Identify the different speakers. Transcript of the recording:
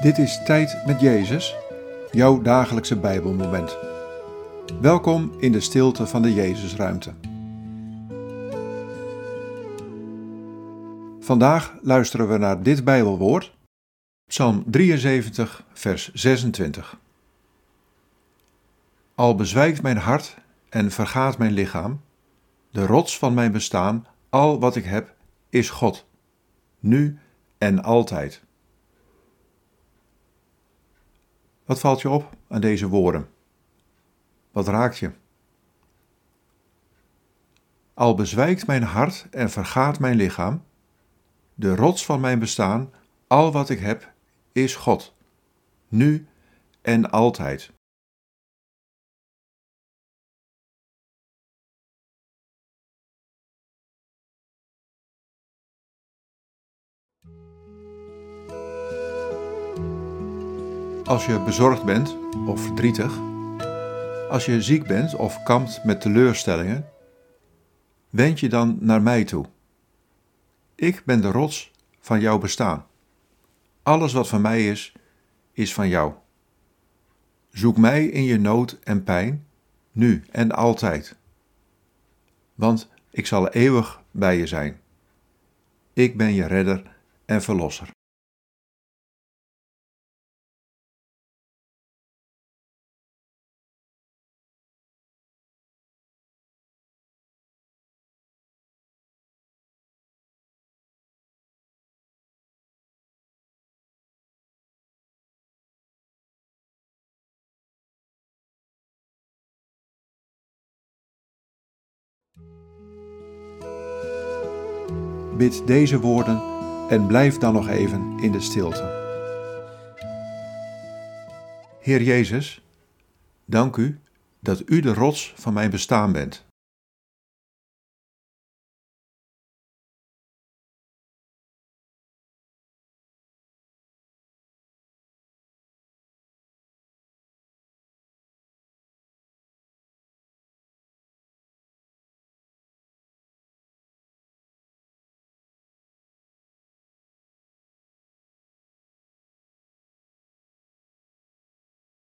Speaker 1: Dit is Tijd met Jezus, jouw dagelijkse Bijbelmoment. Welkom in de stilte van de Jezusruimte. Vandaag luisteren we naar dit Bijbelwoord, Psalm 73, vers 26. Al bezwijkt mijn hart en vergaat mijn lichaam, de rots van mijn bestaan, al wat ik heb, is God, nu en altijd. Wat valt je op aan deze woorden? Wat raakt je? Al bezwijkt mijn hart en vergaat mijn lichaam, de rots van mijn bestaan, al wat ik heb, is God, nu en altijd. Als je bezorgd bent of verdrietig, als je ziek bent of kampt met teleurstellingen, wend je dan naar mij toe. Ik ben de rots van jouw bestaan. Alles wat van mij is, is van jou. Zoek mij in je nood en pijn, nu en altijd. Want ik zal eeuwig bij je zijn. Ik ben je redder en verlosser. Bid deze woorden en blijf dan nog even in de stilte. Heer Jezus, dank u dat u de rots van mijn bestaan bent.